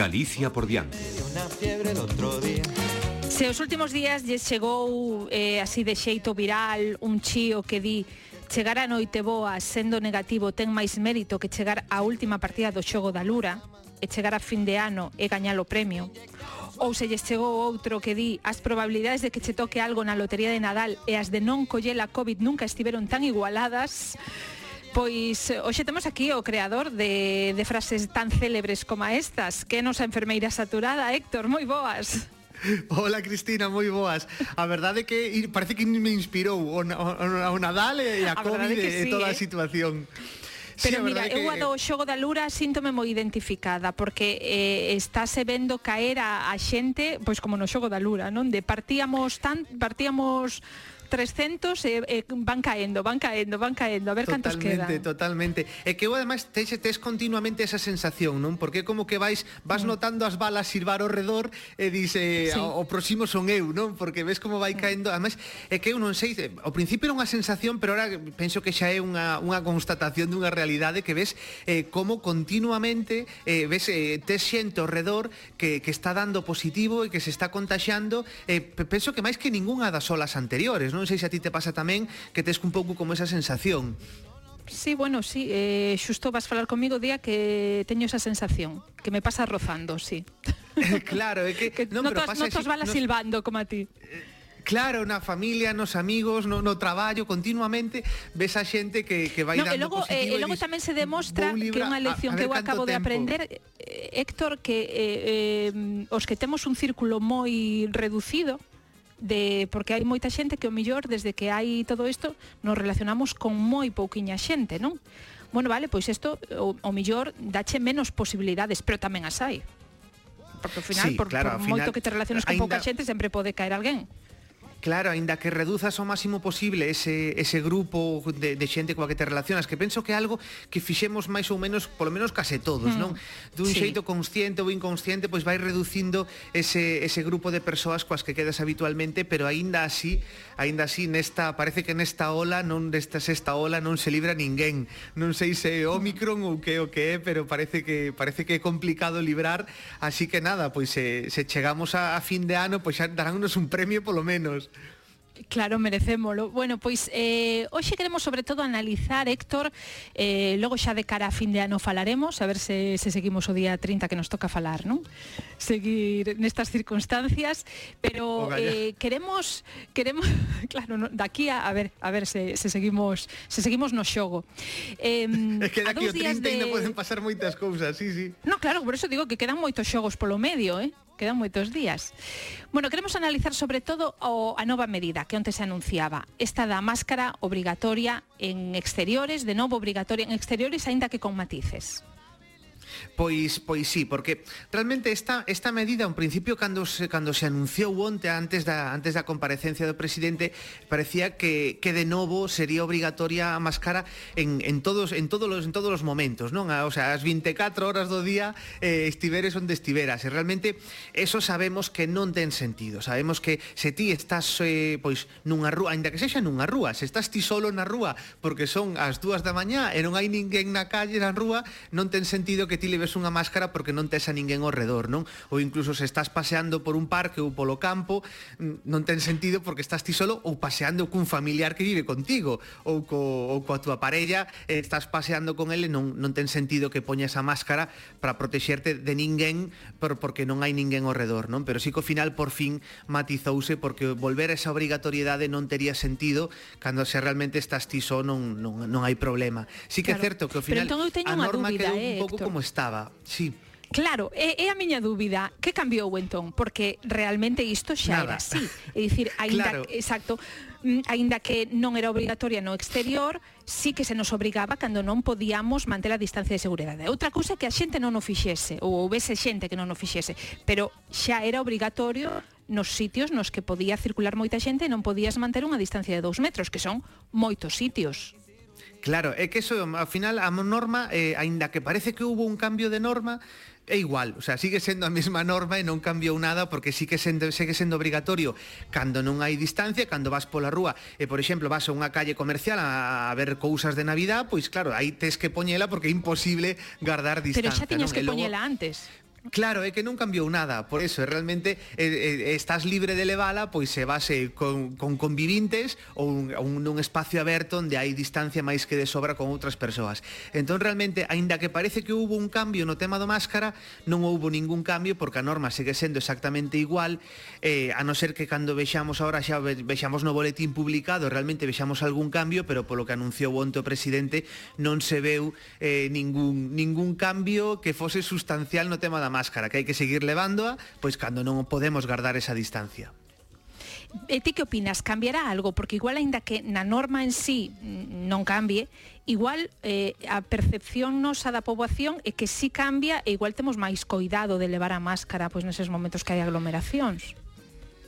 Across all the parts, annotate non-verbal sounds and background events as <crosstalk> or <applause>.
Galicia por diante. Se os últimos días lle chegou eh, así de xeito viral un chío que di chegar a noite boa sendo negativo ten máis mérito que chegar á última partida do xogo da Lura e chegar a fin de ano e gañar o premio. Ou se lles chegou outro que di as probabilidades de que che toque algo na lotería de Nadal e as de non coller a COVID nunca estiveron tan igualadas Pois eh, hoxe temos aquí o creador de, de frases tan célebres como estas Que nos a enfermeira saturada, Héctor, moi boas Hola Cristina, moi boas. A verdade é que parece que me inspirou o, o, o Nadal e a, a Covid sí, e toda eh? a situación. Pero sí, mira, eu a do xogo da Lura síntome moi identificada porque eh, estáse vendo caer a, a xente, pois como no xogo da Lura, non? De partíamos tan partíamos 300 e, e van caendo, van caendo, van caendo, a ver totalmente, cantos quedan. Totalmente, totalmente. E que eu ademais tes, tes continuamente esa sensación, non? Porque como que vais vas mm. notando as balas silbar ao redor e dice eh, sí. o, o próximo son eu, non? Porque ves como vai mm. caendo, ademais é que eu non sei, eh, ao principio era unha sensación, pero ahora penso que xa é unha, unha constatación dunha realidade que ves eh, como continuamente eh, ves eh, tes xente ao redor que, que está dando positivo e que se está contaxando, eh, penso que máis que ningunha das olas anteriores, non? non sei se a ti te pasa tamén que tes un pouco como esa sensación. Sí, bueno, sí, eh, xusto vas falar comigo día que teño esa sensación, que me pasa rozando, sí. <laughs> Eh, claro, é que, que non, no pero tos, pasa non tos bala no... silbando como a ti. Eh, Claro, na familia, nos amigos, no, no traballo, continuamente ves a xente que, que vai no, dando eh, e logo, positivo. Eh, e logo tamén se demostra que unha lección a, a que eu acabo tempo. de aprender, eh, Héctor, que eh, eh, os que temos un círculo moi reducido, de porque hai moita xente que o millor desde que hai todo isto nos relacionamos con moi pouquiña xente, non? Bueno, vale, pois isto o, o millor dache menos posibilidades, pero tamén as hai. Porque ao final, sí, por, claro, por moito final, que te relaciones con ainda... pouca xente, sempre pode caer alguén. Claro, aínda que reduzas ao máximo posible ese, ese grupo de, de xente coa que te relacionas, que penso que é algo que fixemos máis ou menos, polo menos case todos, mm. non? Dun sí. xeito consciente ou inconsciente, pois vai reducindo ese, ese grupo de persoas coas que quedas habitualmente, pero aínda así, aínda así nesta, parece que nesta ola, non desta sexta ola non se libra ninguén. Non sei se é Omicron ou que o que é, pero parece que parece que é complicado librar, así que nada, pois se, se chegamos a, a fin de ano, pois xa daránnos un premio polo menos. Claro, merecémolo. Bueno, pois eh, hoxe queremos sobre todo analizar, Héctor, eh, logo xa de cara a fin de ano falaremos, a ver se, se seguimos o día 30 que nos toca falar, non? Seguir nestas circunstancias, pero oh, eh, queremos, queremos, <laughs> claro, no, daqui a, a ver, a ver se, se seguimos se seguimos no xogo. Eh, <laughs> es que daqui o 30 de... ainda poden pasar moitas cousas, sí, sí. No, claro, por eso digo que quedan moitos xogos polo medio, eh? Quedan moitos días. Bueno, queremos analizar sobre todo a nova medida que onte se anunciaba, esta da máscara obrigatoria en exteriores, de novo obrigatoria en exteriores, aínda que con matices. Pois pois sí, porque realmente esta esta medida un principio cando se cando se anunciou onte antes da antes da comparecencia do presidente parecía que que de novo sería obrigatoria a máscara en en todos en todos los, en todos os momentos, non? O sea, as 24 horas do día eh, estiveres onde estiveras. E realmente eso sabemos que non ten sentido. Sabemos que se ti estás eh, pois nunha rúa, aínda que sexa nunha rúa, se estás ti solo na rúa porque son as dúas da mañá e non hai ninguén na calle na rúa, non ten sentido que ti ti leves unha máscara porque non tes a ninguén ao redor, non? Ou incluso se estás paseando por un parque ou polo campo, non ten sentido porque estás ti solo ou paseando cun familiar que vive contigo ou, co, ou coa túa parella, eh, estás paseando con ele, non, non ten sentido que poñas a máscara para protexerte de ninguén por, porque non hai ninguén ao redor, non? Pero sí que ao final por fin matizouse porque volver a esa obrigatoriedade non tería sentido cando se realmente estás ti só non, non, non hai problema. Sí que claro. é certo que ao final pero entón eu teño a norma dúbida, quedou eh, un pouco Héctor. como estaba, sí. Claro, é, é a miña dúbida Que cambiou entón? Porque realmente isto xa Nada. era así É dicir, ainda, claro. exacto mm, Ainda que non era obrigatoria no exterior Sí que se nos obrigaba cando non podíamos manter a distancia de seguridade Outra cousa é que a xente non o fixese Ou houvese xente que non o fixese Pero xa era obrigatorio nos sitios nos que podía circular moita xente e non podías manter unha distancia de dous metros, que son moitos sitios. Claro, é que eso, ao final, a norma, eh, aínda que parece que hubo un cambio de norma, é igual, o sea, sigue sendo a mesma norma e non cambiou nada porque sí que sendo, segue sendo obrigatorio cando non hai distancia, cando vas pola rúa e, por exemplo, vas a unha calle comercial a, a ver cousas de Navidad, pois claro, aí tes que poñela porque é imposible guardar distancia. Pero xa tiñas non? que logo... poñela antes. Claro, é que non cambiou nada, por eso realmente eh, eh, estás libre de levala, pois se base con, con convivintes ou un, un, un espacio aberto onde hai distancia máis que de sobra con outras persoas. Entón realmente, aínda que parece que hubo un cambio no tema do máscara, non houbo ningún cambio porque a norma segue sendo exactamente igual, eh, a non ser que cando vexamos agora xa vexamos no boletín publicado, realmente vexamos algún cambio, pero polo que anunciou onte o presidente non se veu eh, ningún, ningún cambio que fose sustancial no tema da máscara, que hai que seguir levándoa, pois cando non podemos guardar esa distancia. E ti que opinas? Cambiará algo? Porque igual, aínda que na norma en sí non cambie, igual eh, a percepción nosa da poboación é que si sí cambia e igual temos máis coidado de levar a máscara pois neses momentos que hai aglomeracións.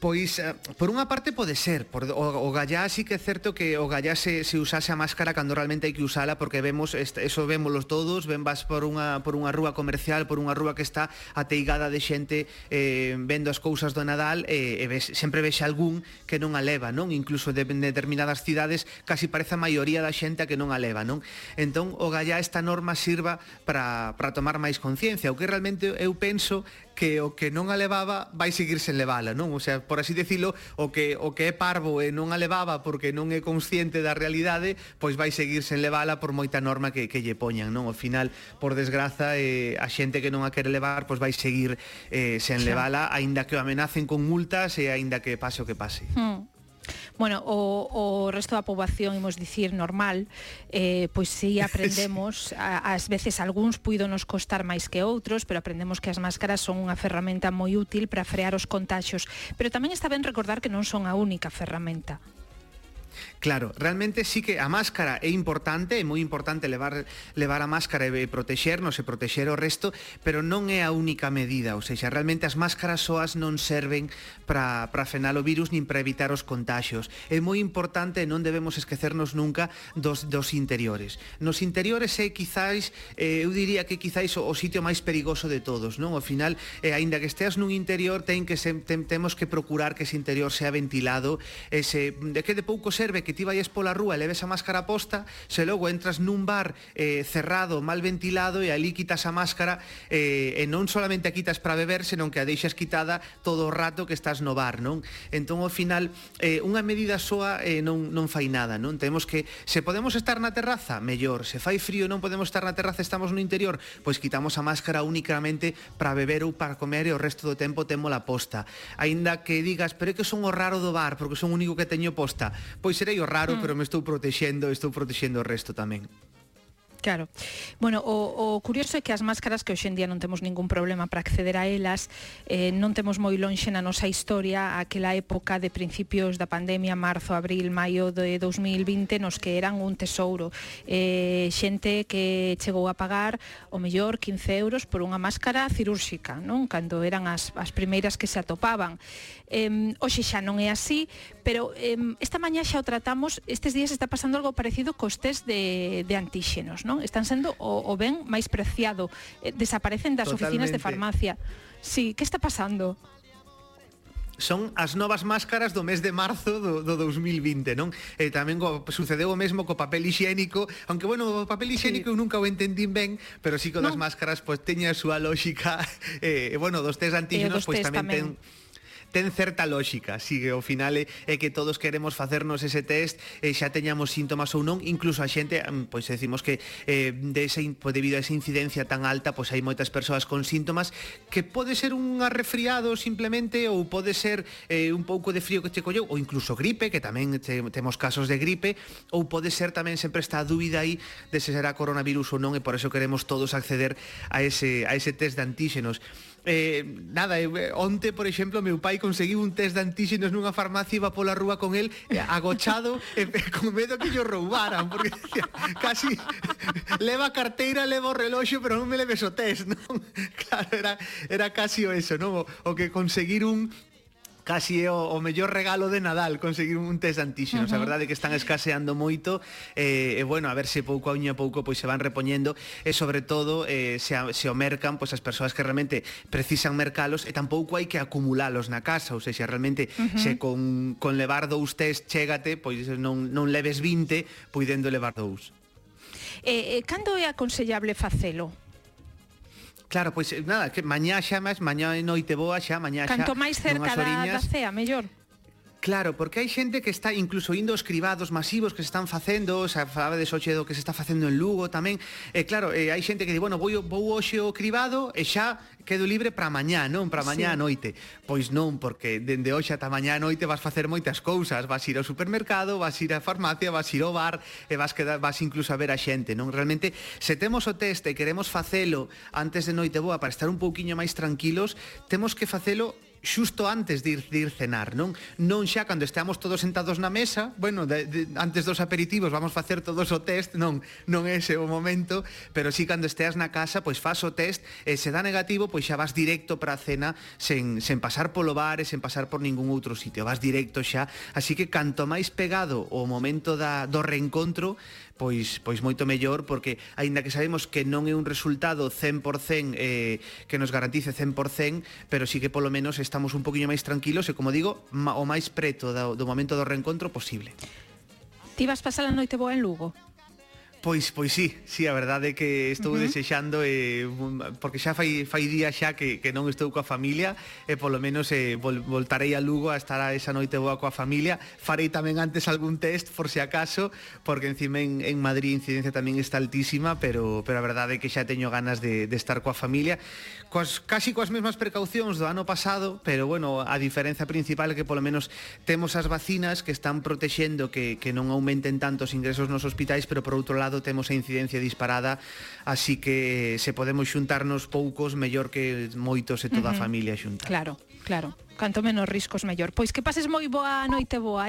Pois, eh, por unha parte pode ser, por, o, o gallá sí que é certo que o gallá se, se usase a máscara cando realmente hai que usala, porque vemos, eso vemos todos, ven vas por unha, por unha rúa comercial, por unha rúa que está ateigada de xente eh, vendo as cousas do Nadal, eh, e ves, sempre vexe algún que non a leva, non? Incluso de, en determinadas cidades casi parece a maioría da xente a que non a leva, non? Entón, o gallá esta norma sirva para, para tomar máis conciencia, o que realmente eu penso que o que non a levaba vai seguir sen levala, non? O sea, por así decirlo, o que o que é parvo e non a levaba porque non é consciente da realidade, pois vai seguir sen levala por moita norma que, que lle poñan, non? Ao final, por desgraza, eh, a xente que non a quere levar, pois vai seguir eh, sen levala, aínda que o amenacen con multas e aínda que pase o que pase. Mm bueno, o, o resto da poboación, imos dicir, normal, eh, pois si <laughs> sí, aprendemos, a, ás veces algúns puido nos costar máis que outros, pero aprendemos que as máscaras son unha ferramenta moi útil para frear os contagios. pero tamén está ben recordar que non son a única ferramenta. Claro, realmente sí que a máscara é importante, é moi importante levar, levar a máscara e protexernos e protexer o resto, pero non é a única medida, ou seja, realmente as máscaras soas non serven para, para frenar o virus nin para evitar os contagios. É moi importante e non debemos esquecernos nunca dos, dos interiores. Nos interiores é quizáis, eh, eu diría que quizáis o, o sitio máis perigoso de todos, non? Ao final, eh, aínda que esteas nun interior, ten que se, ten, temos que procurar que ese interior sea ventilado, ese, de que de pouco ser observe que ti vayas pola rúa e leves a máscara posta, se logo entras nun bar eh, cerrado, mal ventilado e ali quitas a máscara eh, e non solamente a quitas para beber, senón que a deixas quitada todo o rato que estás no bar, non? Entón, ao final, eh, unha medida soa eh, non, non fai nada, non? Temos que, se podemos estar na terraza, mellor, se fai frío non podemos estar na terraza, estamos no interior, pois quitamos a máscara únicamente para beber ou para comer e o resto do tempo temos a posta. Aínda que digas, pero é que son o raro do bar, porque son o único que teño posta. Pois pois serei o raro, mm. pero me estou protexendo, estou protexendo o resto tamén. Claro. Bueno, o, o curioso é que as máscaras que hoxendía non temos ningún problema para acceder a elas, eh, non temos moi lonxe na nosa historia aquela época de principios da pandemia, marzo, abril, maio de 2020, nos que eran un tesouro. Eh, xente que chegou a pagar o mellor 15 euros por unha máscara cirúrxica, non? Cando eran as, as primeiras que se atopaban. Eh, hoxe xa non é así, pero eh, esta mañá xa o tratamos, estes días está pasando algo parecido cos test de, de antíxenos, non? non? Están sendo o, o ben máis preciado. Eh, desaparecen das Totalmente. oficinas de farmacia. Sí, que está pasando? son as novas máscaras do mes de marzo do, do 2020, non? E tamén co, sucedeu o mesmo co papel higiénico, aunque bueno, o papel higiénico sí. eu nunca o entendín ben, pero sí co das no. máscaras pois pues, teña a súa lógica, <laughs> eh, bueno, dos test antígenos pois pues, tamén, tamén ten ten certa lógica, si ao final é, é que todos queremos facernos ese test e xa teñamos síntomas ou non, incluso a xente, mm, pois decimos que eh, de ese, debido a esa incidencia tan alta, pois hai moitas persoas con síntomas que pode ser un arrefriado simplemente ou pode ser eh, un pouco de frío que te colleu ou incluso gripe, que tamén te, temos casos de gripe, ou pode ser tamén sempre está a dúbida aí de se será coronavirus ou non e por eso queremos todos acceder a ese, a ese test de antíxenos. Eh, nada, eh, onte, por exemplo, meu pai conseguiu un test de antíxenos nunha farmacia iba pola rúa con el eh, agochado eh, con medo que yo roubaran porque decía, casi leva a carteira, leva o reloxo pero non me leves o test non? <laughs> claro, era, era casi o eso non? O, o que conseguir un casi é o, o mellor regalo de Nadal conseguir un test antíxenos, uh -huh. a verdade que están escaseando moito eh, e bueno, a ver se pouco a uña pouco pois se van repoñendo e sobre todo eh, se, a, se o mercan pois as persoas que realmente precisan mercalos e tampouco hai que acumulalos na casa, ou seja, realmente uh -huh. se con, con levar dous test chégate, pois non, non leves 20 puidendo levar dous. Eh, eh, cando é aconsellable facelo? Claro, pois nada, que mañá xa máis, mañá é noite boa xa, mañá xa. Canto máis cerca da, da cea, mellor. Claro, porque hai xente que está incluso indo os cribados masivos que se están facendo, xa falaba de xoche do que se está facendo en Lugo tamén. E claro, eh, hai xente que di, bueno, vou, vou hoxe o cribado e xa quedo libre para mañá, non para mañá sí. a noite. Pois non, porque dende hoxe ata mañá a noite vas facer moitas cousas, vas ir ao supermercado, vas ir á farmacia, vas ir ao bar, e vas quedar, vas incluso a ver a xente, non? Realmente, se temos o teste e queremos facelo antes de noite boa para estar un pouquiño máis tranquilos, temos que facelo xusto antes de ir, de ir cenar, non? Non xa cando estamos todos sentados na mesa, bueno, de, de, antes dos aperitivos vamos facer todos o test, non, non é ese o momento, pero si sí, cando esteas na casa, pois faz o test, e se dá negativo, pois xa vas directo para a cena sen, sen pasar polo bar e sen pasar por ningún outro sitio, vas directo xa, así que canto máis pegado o momento da, do reencontro, pois pois moito mellor porque aínda que sabemos que non é un resultado 100% eh, que nos garantice 100%, pero sí que polo menos estamos un poquinho máis tranquilos e, como digo, o máis preto do, do momento do reencontro posible. Ti vas pasar a noite boa en Lugo? Pois pois sí, sí, a verdade é que estou uh -huh. desexando eh, porque xa fai, fai día xa que, que non estou coa familia e polo menos eh, vol, voltarei a Lugo a estar a esa noite boa coa familia farei tamén antes algún test por se si acaso porque encima en, en Madrid a incidencia tamén está altísima pero, pero a verdade é que xa teño ganas de, de estar coa familia coas, casi coas mesmas precaucións do ano pasado pero bueno, a diferenza principal é que polo menos temos as vacinas que están protexendo que, que non aumenten tanto os ingresos nos hospitais pero por outro lado lado temos a incidencia disparada, así que eh, se podemos xuntarnos poucos, mellor que moitos e toda a familia xunta. Claro, claro. Canto menos riscos mellor. Pois que pases moi boa noite boa, eh?